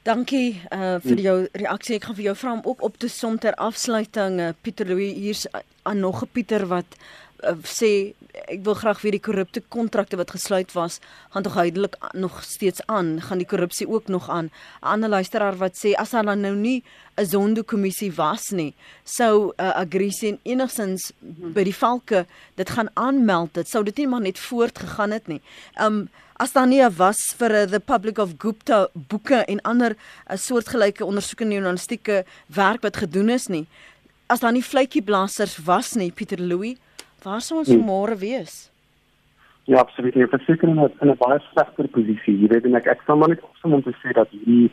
Dankie uh vir jou reaksie. Ek gaan vir jou vra om ook op te som ter afsluiting. Uh, Pieter Louw hier's aan nog 'n Pieter wat uh, sê ek wil graag weet die korrupte kontrakte wat gesluit was, gaan tog huidelik nog steeds aan. Gaan die korrupsie ook nog aan? 'n Ander luisteraar wat sê as daar nou nie 'n Zondo-kommissie was nie, sou uh, Agrisie enigsins by die valke dit gaan aanmeld. Dit sou dit nie maar net voortgegaan het nie. Um as daar nie was vir uh, the public of Gupta boeke en ander uh, soortgelyke ondersoekende journalistieke werk wat gedoen is nie. As daar nie vletjieblassers was nie, Pieter Louw Waar sou ons hmm. môre wees? Ja, absoluut. Ek verseker in 'n in 'n baie slegter posisie. Jy weet en ek ek sal maar net opsom om te sê dat hierdie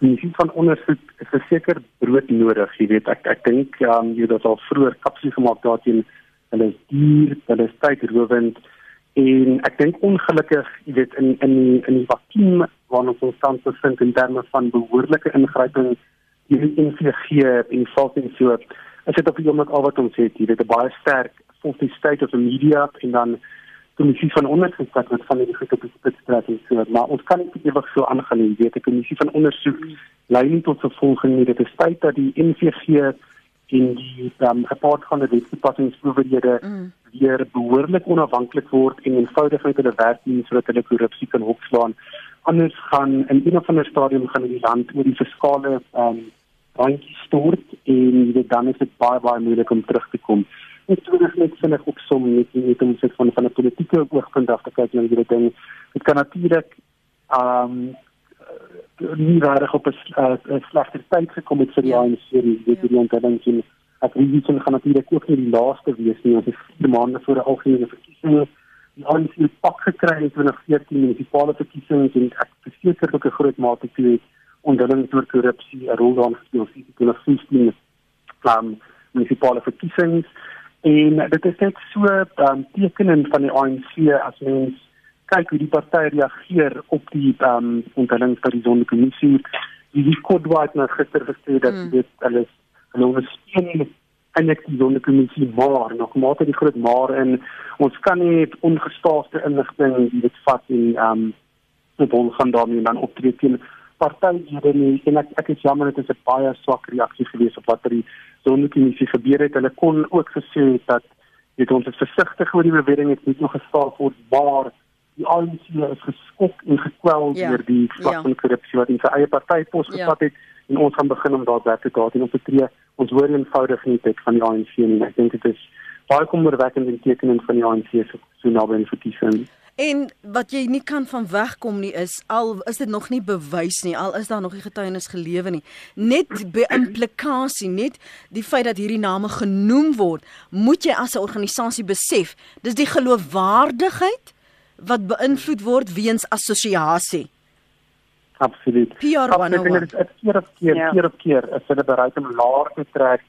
kommissie van ondersoek is verseker brood nodig. Jy weet ek ek dink ja, um, jy het al vroeër kapsie gemaak daarteen. Hulle is duur, hulle is tydrowend en ek dink ongelukkig, jy weet in in in die vakuum waarna ons tans bevind in terme van behoorlike ingryping hierdie NVG en so is dit op die oomblik al wat ons het. Jy weet 'n baie sterk of die state of the media en dan kommissie van ondersoek wat van die goed op die spitsstrategie so maar ons kan nie ewig so aangaan nie weet 'n kommissie van ondersoek lei nie tot vervolging nie. Dit is tyd dat die NVG in die um, rapport van die wetstoepassingsproewerhede mm. weer behoorlik onafhanklik word en eenvoudig met hulle werk doen sodat hulle korrupsie kan opslaan. Anders gaan in een of ander stadium gaan die land oor die fiskale um, randjie stort en dit dan is dit baie baie moeilik om terug te kom net terug net vinnig opsom net net om sit van van 'n politieke oogpunt af te kyk na hierdie ding. Dit kan natuurlik ehm um, nie reg op 'n uh, slegte tyd gekom het vir die ANC serie dit die ontdekking in ek weet nie gaan natuurlik ook nie die laaste wees nie ons het vier maande voor 'n algemene verkiesing. Die ANC het pak gekry in 2014 munisipale verkiesings en ek verseker ook 'n groot mate toe ontdekking oor korrupsie 'n rol daarin gespeel het in 2015 plan munisipale verkiesings En dit is net so 'n um, tekening van die ANC as mens kyk hoe die party reageer op die ehm um, onthullings by die sondekommissie. Die Kodwaat nou gister gesê dat mm. dit alles hulle ondersteun en ek die sondekommissie maar nog maar die groot maar en ons kan nie ongestaafde inligting dit vat en ehm um, met ons gaan daarmee dan optree teen partye nie en ek ek is jammer dit is 'n baie swak reaksie gewees op wat by die sondekommissie gebeur het. Hulle kon ook gesê het dat dit ons is versigtig oor die bewering het nie nog gestaaf word maar die ANC is geskok en gekwel ja. deur die vlak ja. van korrupsie wat in sy eie party pos ja. gevat het en ons gaan begin om daar werk te doen op te tree. Ons hoor eenvoudig nie dit van die ANC nie. Ek dink dit is baie kommerwekkend in tekening van die ANC so, so naby aan verkiesing. En wat jy nie kan van wegkom nie is al is dit nog nie bewys nie, al is daar nog nie getuienis gelewe nie. Net implikasie, net die feit dat hierdie name genoem word, moet jy as 'n organisasie besef, dis die geloofwaardigheid wat beïnvloed word weens assosiasie. Absoluut. PR Absoluut. Dit is keer op keer, ja. keer op keer, is hulle bereid om laer te trek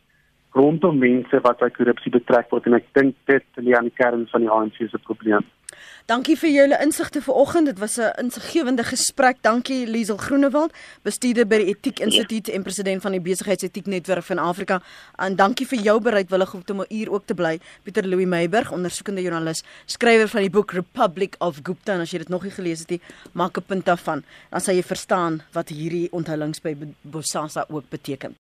rondom mense wat by korrupsie betrek word en ek dink dit lê aan die kern van die ANC se probleem. Dankie vir julle insigte vanoggend. Dit was 'n insiggewende gesprek. Dankie Liesel Groenewald, bestuurder by die Etiek Instituut en president van die Besigheidsetiek Netwerk van Afrika. En dankie vir jou bereidwilligheid om hier ook te bly. Pieter Louw Meiburg, ondersoekende joernalis, skrywer van die boek Republic of Gupta. En as jy dit nog nie gelees het nie, maak 'n punt daarvan. Dan sal jy verstaan wat hierdie onthullings by Bosasa ook beteken.